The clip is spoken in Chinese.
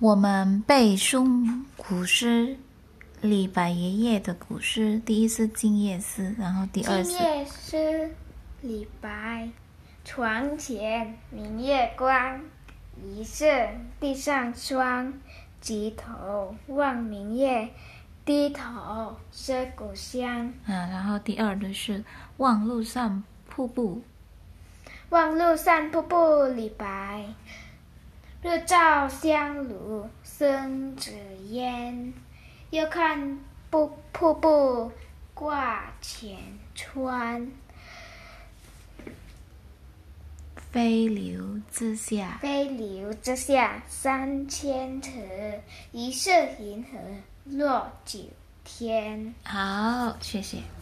我们背诵古诗，李白爷爷的古诗，第一是《静夜思》，然后第二是静夜思，李白。床前明月光，疑是地上霜。举头望明月，低头思故乡。嗯，然后第二的是《望路上瀑布》。望路上瀑布，李白。日照香炉生紫烟，遥看瀑瀑布挂前川。飞流直下，飞流直下三千尺，疑是银河落九天。好，谢谢。